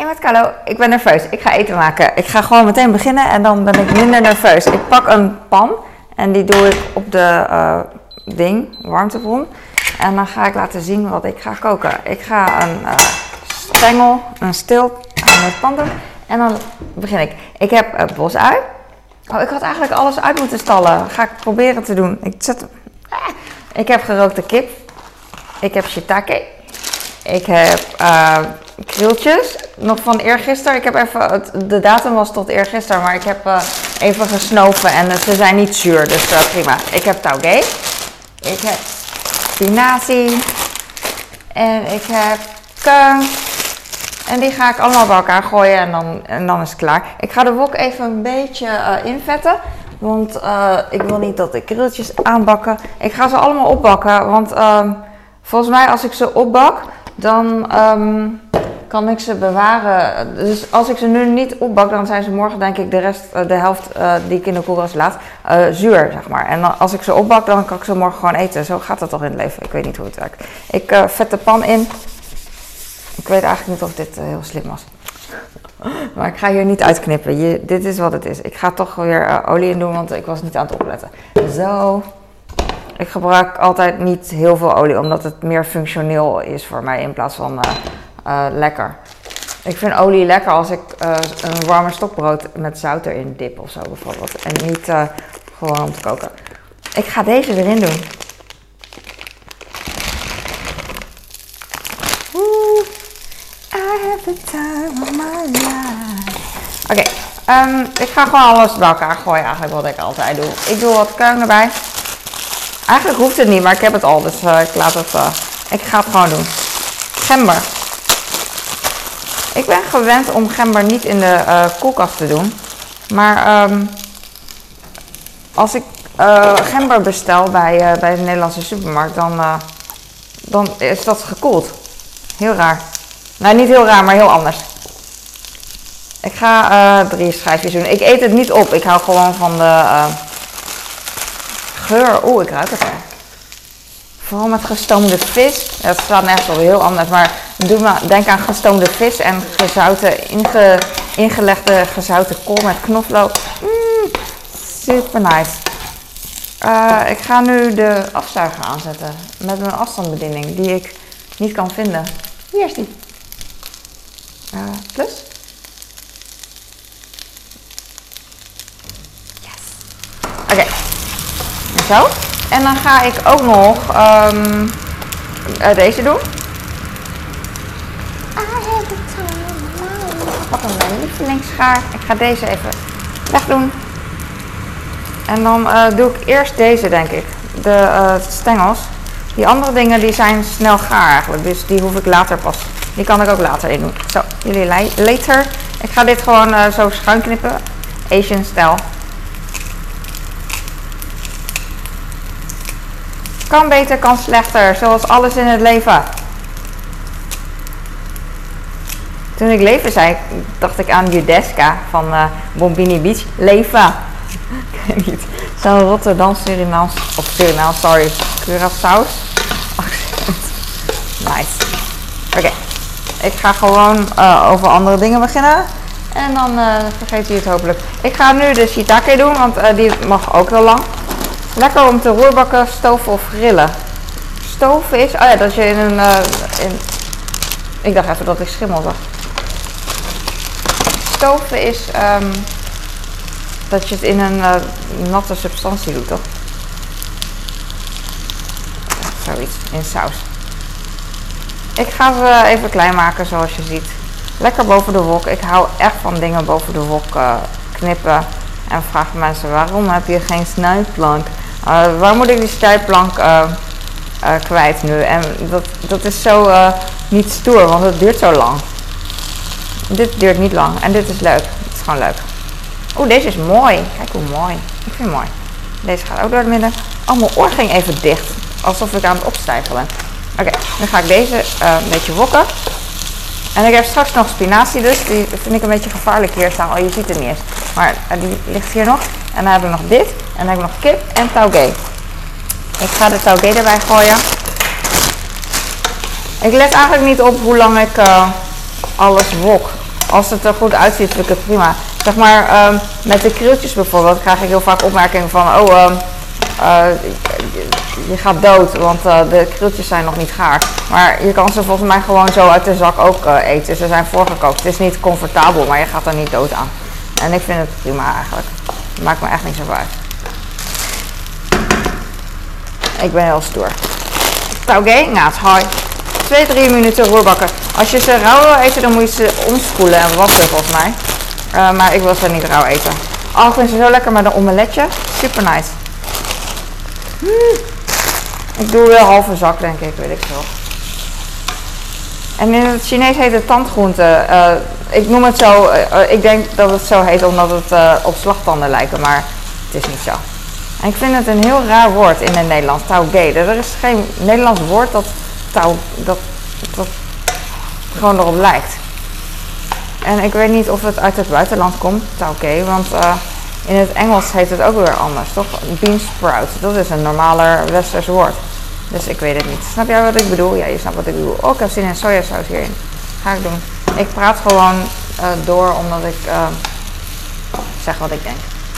Hey met Carlo, ik ben nerveus. Ik ga eten maken. Ik ga gewoon meteen beginnen en dan ben ik minder nerveus. Ik pak een pan en die doe ik op de uh, ding, warmtebron. En dan ga ik laten zien wat ik ga koken. Ik ga een uh, stengel, een stil aan het pan doen. En dan begin ik. Ik heb uh, bosui. Oh, ik had eigenlijk alles uit moeten stallen. Ga ik proberen te doen. Ik, zet, ah. ik heb gerookte kip. Ik heb shiitake. Ik heb uh, krieltjes, nog van eergisteren. Ik heb even, de datum was tot eergisteren, maar ik heb uh, even gesnoven en ze zijn niet zuur, dus uh, prima. Ik heb tauge. Ik heb spinazie. En ik heb keung. En die ga ik allemaal bij elkaar gooien en dan, en dan is het klaar. Ik ga de wok even een beetje invetten. Want ik wil niet dat de krieltjes aanbakken. Ik ga ze allemaal opbakken, want ehm, volgens mij als ik ze opbak dan um, kan ik ze bewaren. Dus als ik ze nu niet opbak, dan zijn ze morgen denk ik de rest, eh, de helft uh, die ik in de koelkast laat, uh, zuur zeg maar. En als ik ze opbak, dan kan ik ze morgen gewoon eten. Zo gaat dat toch in het leven. Ik weet niet hoe het werkt. Ik vet de pan in. Ik weet eigenlijk niet of dit heel slim was. Maar ik ga hier niet uitknippen. Je, dit is wat het is. Ik ga toch weer olie in doen, want ik was niet aan het opletten. Zo. Ik gebruik altijd niet heel veel olie, omdat het meer functioneel is voor mij in plaats van uh, lekker. Ik vind olie lekker als ik uh, een warme stokbrood met zout erin dip of zo bijvoorbeeld. En niet gewoon om te koken. Ik ga deze erin doen. I have time. Oké, um, ik ga gewoon alles bij elkaar gooien eigenlijk wat ik altijd doe. Ik doe wat keung erbij. Eigenlijk hoeft het niet, maar ik heb het al, dus ik laat het. Ik ga het gewoon doen. Gember. Ik ben gewend om gember niet in de uh, koelkast te doen. Maar um, als ik gember bestel bij, bij de Nederlandse supermarkt, dan, dan is dat gekoeld. Heel raar. Nou, niet heel raar, maar heel anders. Ik ga drie schijfjes doen. Ik eet het niet op. Ik hou gewoon van de geur. Oeh, ik ruik het al. Vooral met gestoomde vis. Het staat nergens op heel anders. Maar doe maar, denk aan gestoomde vis en gezouten, inge, ingelegde gezouten kool met knoflook. Mm, super nice. Uh, ik ga nu de afzuiger aanzetten. Met mijn afstandsbediening die ik niet kan vinden. Hier is die. Uh, plus. Yes. Oké. Zo. En dan ga ik ook nog um, uh, deze doen. Wat een mijn lievelingsschaar. Ik ga deze even wegdoen. En dan uh, doe ik eerst deze, denk ik. De uh, stengels. Die andere dingen die zijn snel gaar eigenlijk. Dus die hoef ik later pas. Die kan ik ook later in doen. Zo, jullie later. Ik ga dit gewoon uh, zo schuin knippen. Asian stijl. Kan beter, kan slechter, zoals alles in het leven. Toen ik leven zei, dacht ik aan Judeska van uh, Bombini Beach. Leven. ik niet. Zo'n Rotterdam Surinaams, of Surinaams, sorry, Curaçao accent. Nice. Oké, ik ga gewoon uh, over andere dingen beginnen. En dan uh, vergeet u het hopelijk. Ik ga nu de shiitake doen, want die mag ook wel lang. Lekker om te roerbakken, stoven of grillen. Stoven is, oh ja, dat je in een, uh, in, ik dacht even dat ik schimmel zag. Stoven is um, dat je het in een uh, natte substantie doet, toch? Zoiets, in saus. Ik ga ze even klein maken zoals je ziet. Lekker boven de wok. Ik hou echt van dingen boven de wok uh, knippen. En vragen mensen waarom heb je geen snijplank? Uh, waar moet ik die strijpplank uh, uh, kwijt nu? En dat, dat is zo niet stoer, want het duurt zo lang. Dit duurt niet lang en dit is leuk. Het is gewoon leuk. Oeh, deze is mooi. Kijk hoe mooi. Ik vind het mooi. Deze gaat ook door het midden. Oh, mijn oor ging even dicht. Alsof ik aan het opstijgen ben. Oké, dan ga ik deze een beetje wokken. En ik heb straks nog spinazie dus. Die vind ik een beetje gevaarlijk hier staan. Oh, je ziet het niet eens. Maar die ligt hier nog. En dan heb ik nog dit. En dan heb ik nog kip en tauge. Ik ga de tauge erbij gooien. Ik let eigenlijk niet op hoe lang ik uh, alles wok. als het er goed uitziet, vind ik het prima. Zeg maar, ehm, met de krieltjes bijvoorbeeld krijg ik heel vaak opmerkingen van, oh, ehm, eh, je gaat dood, want uh, de krieltjes zijn nog niet gaar. Maar je kan ze volgens mij gewoon zo uit de zak ook eten. Ze zijn voorgekookt. Het is niet comfortabel, maar je gaat er niet dood aan. En ik vind het prima eigenlijk. Het maakt me echt niet zo uit. Ik ben heel stoer. Tauge, naad, hoi. 2, 3 minuten roerbakken. Als je ze rauw wil eten, dan moet je ze omspoelen en wassen volgens mij. Uh, maar ik wil ze niet rauw eten. Oh, ik vind ze zo lekker met een omeletje. Super nice. Hmm. Ik doe wel halve zak, denk ik, weet ik veel. En in het Chinees heet het tandgroente. Uh, ik noem het zo, uh, ik denk dat het zo heet omdat het uh, op slagtanden lijken, maar het is niet zo. En ik vind het een heel raar woord in het Nederlands, taugé. Er is geen Nederlands woord dat, tau, dat, dat gewoon erop lijkt. En ik weet niet of het uit het buitenland komt, taugé, want in het Engels heet het ook weer anders, toch? Bean sprout, dat is een normaler westers woord. Dus ik weet het niet. Snap jij wat ik bedoel? Ja, je snapt wat ik bedoel. Oh, ik heb zin in sojasaus hierin. Ga ik doen. Ik praat gewoon uh, door omdat ik uh, zeg wat ik denk.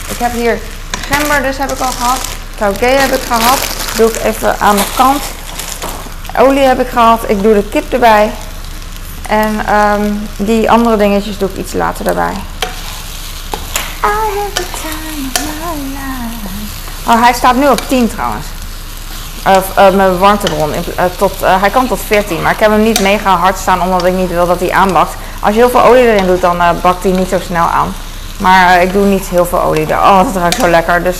Ik heb hier gember, dus heb ik al gehad. Tauge heb ik gehad. Doe ik even aan de kant. Olie heb ik gehad. Ik doe de kip erbij. En um, die andere dingetjes doe ik iets later erbij. Oh, hij staat nu op 10 trouwens. Uh, uh, mijn warmtebron. Uh, tot, hij kan tot 14, maar ik heb hem niet mega hard staan omdat ik niet wil dat hij aanbakt. Als je heel veel olie erin doet, dan bakt hij niet zo snel aan. Maar ik doe niet heel veel olie er. Oh, dat ruikt zo lekker. Dus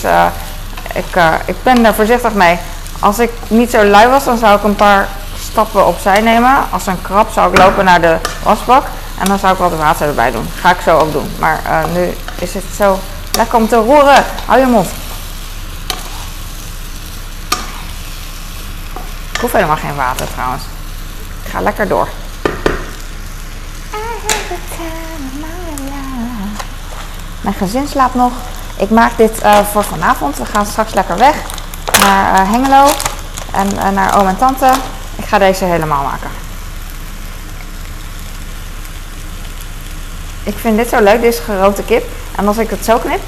ik, ik ben er voorzichtig mee. Als ik niet zo lui was, dan zou ik een paar stappen opzij nemen. Als een krab zou ik lopen naar de wasbak. En dan zou ik wat water erbij doen. Ga ik zo ook doen. Maar nu is het zo lekker om te roeren. Hou je mond. Hoef helemaal geen water trouwens. Ik ga lekker door. Mijn gezin slaapt nog. Ik maak dit uh, voor vanavond. We gaan straks lekker weg naar uh, Hengelo en uh, naar oom en tante. Ik ga deze helemaal maken. Ik vind dit zo leuk, deze gerookte kip. En als ik het zo knip,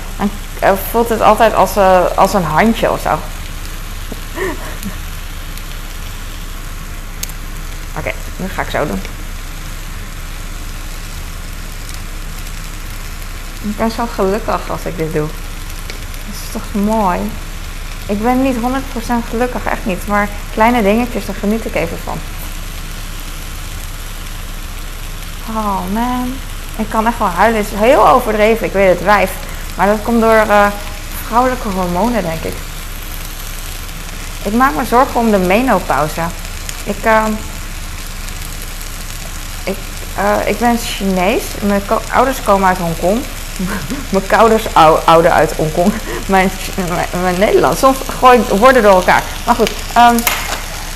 dan voelt het altijd als, als een handje of zo. Oké, okay, dat ga ik zo doen. Ik ben zo gelukkig als ik dit doe. Dat is toch mooi. Ik ben niet 100% gelukkig, echt niet. Maar kleine dingetjes, daar geniet ik even van. Oh man. Ik kan echt wel huilen. Het is heel overdreven. Ik weet het wijf. Maar dat komt door uh, vrouwelijke hormonen, denk ik. Ik maak me zorgen om de menopauze. Ik... Ik, uh, ik ben Chinees. Mijn ouders komen uit Hongkong. mijn ouders ouder uit Hongkong. Mijn, mijn, mijn Nederlands. Soms gooi ik woorden door elkaar. Maar goed, um,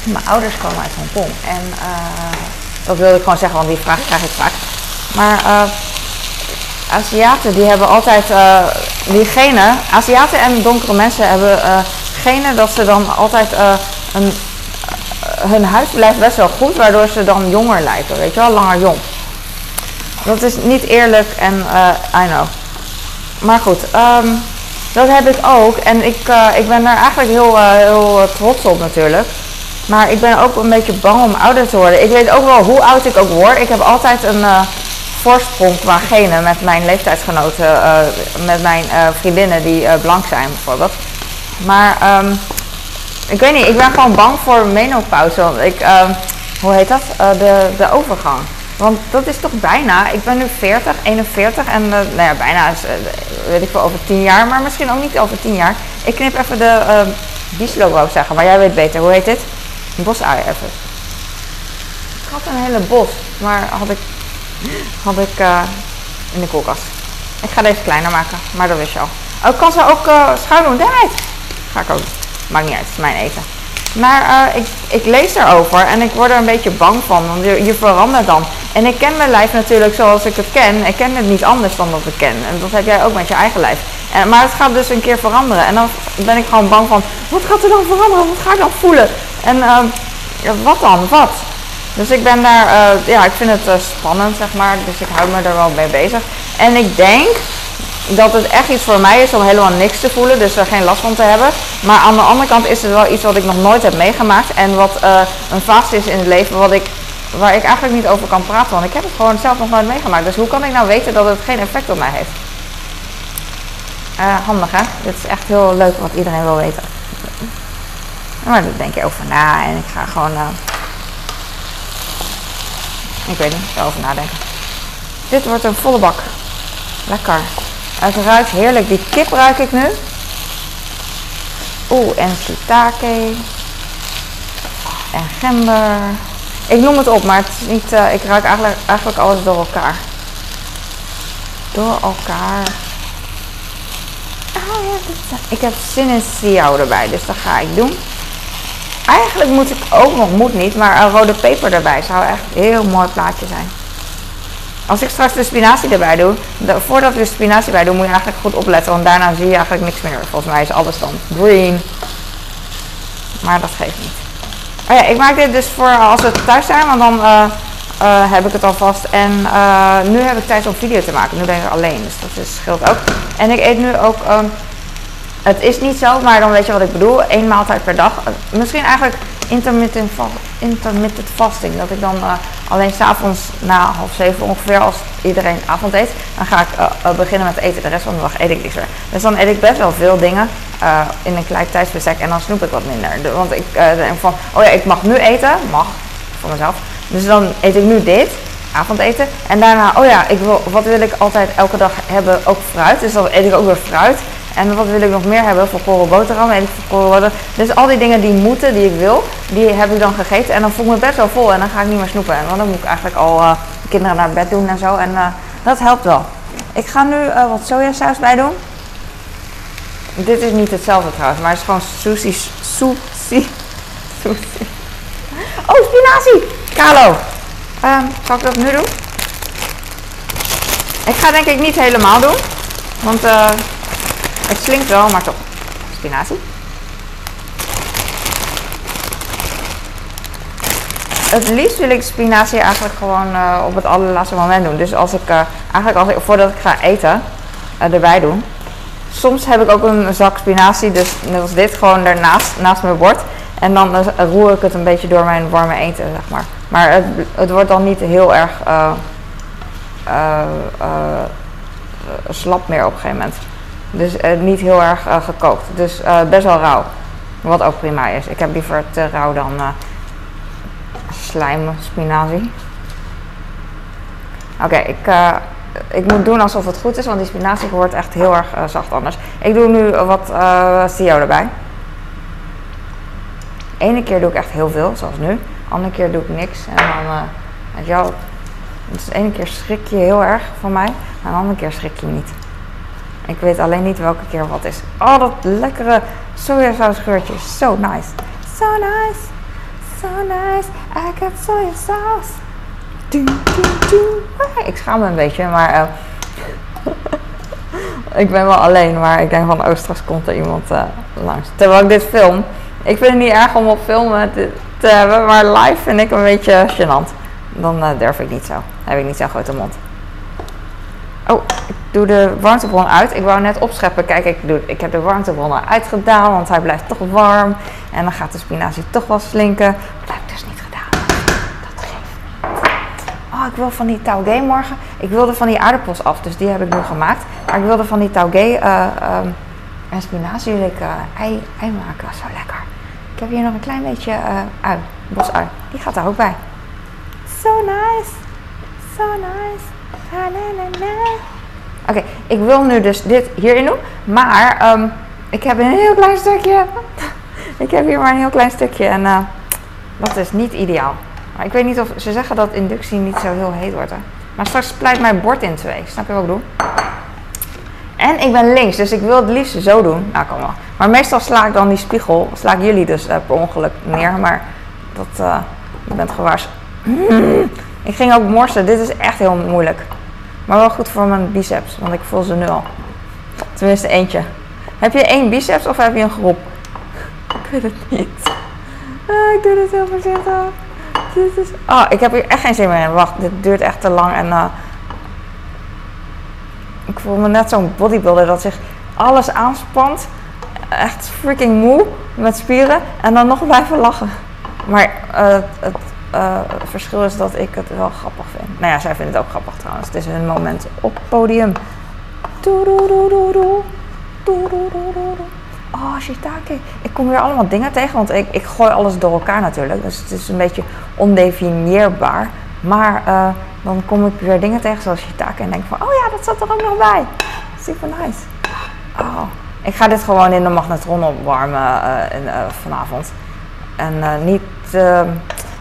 mijn ouders komen uit Hongkong. En uh, dat wilde ik gewoon zeggen, want die vraag krijg ik vaak. Maar uh, Aziaten die hebben altijd die genen. Aziaten en donkere mensen hebben genen dat ze dan altijd een hun huid blijft best wel goed, waardoor ze dan jonger lijken, weet je wel, langer jong. Dat is niet eerlijk en uh, I know. Maar goed, um, dat heb ik ook en ik, uh, ik ben daar eigenlijk heel, uh, heel trots op natuurlijk. Maar ik ben ook een beetje bang om ouder te worden. Ik weet ook wel hoe oud ik ook word. Ik heb altijd een voorsprong qua genen met mijn leeftijdsgenoten, met mijn vriendinnen die blank zijn bijvoorbeeld. Maar um, ik weet niet, ik ben gewoon bang voor menopauze. Ik, uh, hoe heet dat? De, de overgang. Want dat is toch bijna, ik ben nu 40, 41 en uh, nou ja, bijna is, weet ik veel, over 10 jaar, maar misschien ook niet over 10 jaar. Ik knip even de uh, biesloop wou zeggen, maar jij weet beter. Hoe heet dit? Bosui even. Ik had een hele bos, maar had ik, had ik in de koelkast. Ik ga deze kleiner maken, maar dat wist je al. Oh, ik kan ze ook schuin doen. Ga ik ook Maakt niet uit, het is mijn eten. Maar uh, ik, ik lees erover en ik word er een beetje bang van, want je, verandert dan. En ik ken mijn lijf natuurlijk zoals ik het ken. Ik ken het niet anders dan dat ik ken. En dat heb jij ook met je eigen lijf. En, maar het gaat dus een keer veranderen. En dan ben ik gewoon bang van, wat gaat er dan veranderen? Wat ga ik dan voelen? En uh, wat dan? Wat? Dus ik ben daar, uh, ja, ik vind het uh, spannend, zeg maar. Dus ik hou me er wel mee bezig. En ik denk dat het echt iets voor mij is om helemaal niks te voelen, dus er geen last van te hebben. Maar aan de andere kant is het wel iets wat ik nog nooit heb meegemaakt en wat uh, een fase is in het leven wat ik, waar ik eigenlijk niet over kan praten, want ik heb het gewoon zelf nog nooit meegemaakt. Dus hoe kan ik nou weten dat het geen effect op mij heeft? Uh, handig hè? Dit is echt heel leuk wat iedereen wil weten. Maar daar denk je over na en ik ga gewoon, uh, ik weet niet, erover nadenken. Dit wordt een volle bak. Lekker. Het ruikt heerlijk. Die kip ruik ik nu. Oeh, en shiitake. En gember. Ik noem het op, maar het is niet, uh, ik ruik eigenlijk, eigenlijk alles door elkaar. Door elkaar. Oh ik heb zin in siao erbij, dus dat ga ik doen. Eigenlijk moet ik ook nog, moet niet, maar een rode peper erbij zou echt een heel mooi plaatje zijn. Als ik straks de spinazie erbij doe, voordat we de spinazie erbij doen, moet je eigenlijk goed opletten, want daarna zie je eigenlijk niks meer. Volgens mij is alles dan green. Maar dat geeft niet. Oh ja, ik maak dit dus voor als we thuis zijn, want dan uh, uh, heb ik het alvast. En uh, nu heb ik tijd om video te maken. Nu ben ik alleen, dus dat is, scheelt ook. En ik eet nu ook um, het is niet zo, maar dan weet je wat ik bedoel. Eén maaltijd per dag. Misschien eigenlijk intermittent, intermittent fasting. Dat ik dan alleen s'avonds na half zeven ongeveer, als iedereen avond eet, dan ga ik beginnen met eten. De rest van de dag eet ik niks meer. Dus dan eet ik best wel veel dingen uh, in een klein tijdsbestek en dan snoep ik wat minder. want ik denk van, oh ja, ik mag nu eten. Mag, voor mezelf. Dus dan eet ik nu dit avondeten. En daarna, oh ja, ik wil, wat wil ik altijd elke dag hebben? Ook fruit. Dus dan eet ik ook weer fruit. En wat wil ik nog meer hebben? Volkoren boterham, en Dus al die dingen die moeten, die ik wil, die heb ik dan gegeten. En dan voel ik me best wel vol en dan ga ik niet meer snoepen. Want dan moet ik eigenlijk al uh, kinderen naar bed doen en zo. En dat helpt wel. Ik ga nu wat sojasaus bij doen. Dit is niet hetzelfde trouwens, maar het is gewoon sushi. Sushi. Sushi. Oh, spinazie! Carlo. Um, zal ik dat nu doen? Ik ga denk ik niet helemaal doen. Want uh, het slinkt wel, maar toch. Spinazie. Het liefst wil ik spinazie eigenlijk gewoon uh, op het allerlaatste moment doen. Dus als ik, uh, eigenlijk als voordat ik ga eten, erbij doen. Soms heb ik ook een zak spinazie, dus net als dit, gewoon daarnaast, naast mijn bord. En dan roer ik het een beetje door mijn warme eten, zeg maar. Maar het, het wordt dan niet heel erg slap meer op een gegeven moment. Dus niet heel erg gekookt. Dus best wel rauw. Wat ook prima is. Ik heb liever te rauw dan slijm spinazie. Oké, ik, ik moet doen alsof het goed is, want die spinazie wordt echt heel erg zacht anders. Ik doe nu wat uh, erbij. Ene keer doe ik echt heel veel, zoals nu. Andere keer doe ik niks. En dan, weet je wel, dus de ene keer schrik je heel erg van mij, en de andere keer schrik je niet. Ik weet alleen niet welke keer wat is. Oh, dat lekkere sojasausgeurtje. Zo so nice. So nice. So nice. I got sojasaus. Ik schaam me een beetje, maar... Uh, ik ben wel alleen, maar ik denk van... Oh, straks komt er iemand uh, langs. Terwijl ik dit film... Ik vind het niet erg om op filmen te, te hebben, maar live vind ik een beetje gênant. Dan durf ik niet zo. Heb ik niet zo'n grote mond. Oh, ik doe de warmtebron uit. Ik wou net opscheppen. Kijk, ik, doe, ik heb de warmtebron eruit gedaan, want hij blijft toch warm. En dan gaat de spinazie toch wel slinken. Dus niet gedaan. Dat geeft niet. Oh, ik wil van die taugé morgen. Ik wilde van die aardappels af, dus die heb ik nu gemaakt. Maar ik wilde van die taugé uh, um, en spinazie uh, ei, ei maken. Zo lekker. Ik heb hier nog een klein beetje uh, ui, bosui. Die gaat er ook bij. So nice. So nice. Oké, ik wil nu dus dit hierin doen. Maar um, ik heb een heel klein stukje. ik heb hier maar een heel klein stukje. En dat is niet ideaal. Maar ik weet niet of ze zeggen dat inductie niet zo heel heet wordt. Hè? Maar straks pleit mijn bord in twee. Snap je wat ik bedoel? En ik ben links, dus ik wil het liefst zo doen. Nou, kom wel. Maar meestal sla ik dan die spiegel. Sla ik jullie dus uh, per ongeluk neer. Maar dat, uh, je bent gewaarschuwd. Ik ging ook morsen. Dit is echt heel moeilijk. Maar wel goed voor mijn biceps, want ik voel ze nu al. Tenminste eentje. Heb je één biceps of heb je een groep? Ik weet het niet. Ah, ik doe dit heel voorzichtig. Dit. Oh, ik heb hier echt geen zin meer in. Wacht, dit duurt echt te lang. En eh, ik voel me net zo'n bodybuilder dat zich alles aanspant. Echt freaking moe met spieren. En dan nog blijven lachen. Maar eh, het uh, verschil is dat ik het wel grappig vind. Nou ja, zij vinden het ook grappig trouwens. Het is een moment op podium. Oh, Ik kom weer allemaal dingen tegen, want ik, ik gooi alles door elkaar natuurlijk. Dus het is een beetje ondefinieerbaar. Maar uh, dan kom ik weer dingen tegen zoals shiitake en denk van, oh ja, dat zat er ook nog bij. Super nice. Oh, ik ga dit gewoon in de magnetron opwarmen uh, in, vanavond. En niet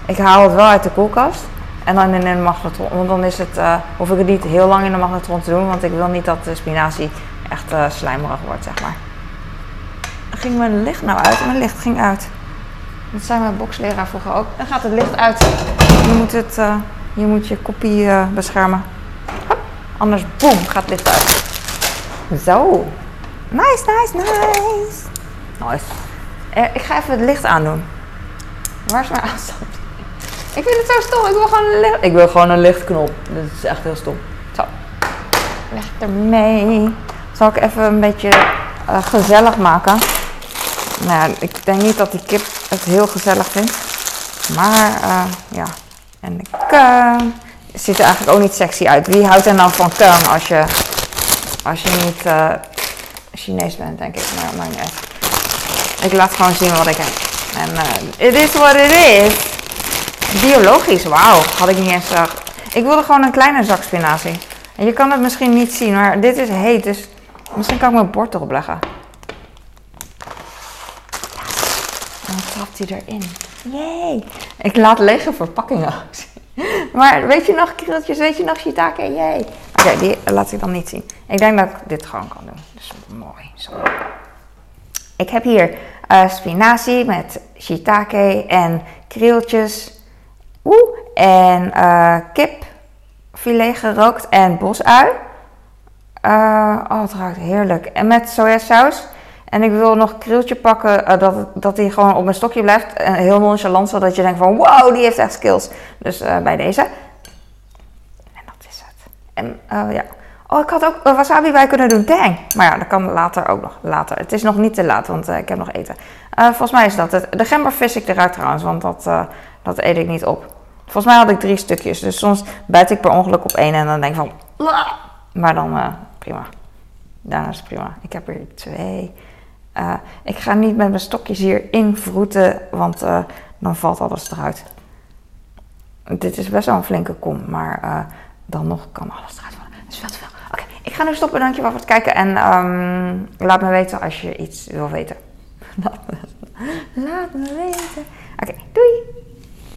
ik haal het wel uit de koelkast. En dan in een magnetron. Want dan is het, uh, hoef ik het niet heel lang in de magnetron te doen. Want ik wil niet dat de spinazie echt uh, slijmerig wordt, zeg maar. Ging mijn licht nou uit? Mijn licht ging uit. Dat zei mijn boxleraar vroeger ook. Dan gaat het licht uit. Je moet, het, uh, je, moet je kopie beschermen. Hop. Anders, boem, gaat het licht uit. Zo. Nice, nice, nice. Nice. ik ga even het licht aandoen. Waar is mijn aanstand? Ik vind het zo stom. Ik wil gewoon een, licht, ik wil gewoon een lichtknop. Dat is echt heel stom. Zo. Leg ermee. Zal ik even een beetje gezellig maken. Nou ik denk niet dat die kip het heel gezellig vindt. Maar uh, ja. En de. Het ziet er eigenlijk ook niet sexy uit. Wie houdt er nou van keum als je, als je niet uh, Chinees bent, denk ik. Maar, niet Ik laat gewoon zien wat ik heb. En it is what it is. Biologisch, wauw. Had ik niet eens uh, Ik wilde gewoon een kleine zak spinazie. En je kan het misschien niet zien, maar dit is heet. Dus misschien kan ik mijn bord erop leggen. Trapt hij erin. Yay. Ik laat lege verpakkingen Maar weet je nog, krieltjes, weet je nog, shiitake? Yay. Oké, die laat ik dan niet zien. Ik denk dat ik dit gewoon kan doen. Dus mooi. Zo. Ik heb hier uh, spinazie met shiitake en krieltjes Oeh, en uh, kipfilet gerookt en bosui. Uh, oh, het ruikt heerlijk. En met sojasaus. En ik wil nog krieltje pakken uh, dat, dat die gewoon op mijn stokje blijft. En heel nonchalant, zodat je denkt van wow, die heeft echt skills. Dus bij deze. En dat is het. En ja. Oh, ik had ook wasabi bij kunnen doen. Dang. Maar ja, dat kan later ook nog. Later. Het is nog niet te laat, want ik heb nog eten. volgens mij is dat het. De gember vis ik eruit trouwens, want dat, dat eet ik niet op. Volgens mij had ik drie stukjes. Dus soms bijt ik per ongeluk op één en dan denk ik van. Maar dan prima. Daarna is prima. Ik heb er twee. Uh, ik ga niet met mijn stokjes hier invroeten, want uh, dan valt alles eruit. Dit is best wel een flinke kom, maar dan nog kan alles eruit vallen. Dat is veel te veel. Oké, ik ga nu stoppen. Dankjewel voor het kijken. En um, laat me weten als je iets wil weten. laat me weten. Oké, doei!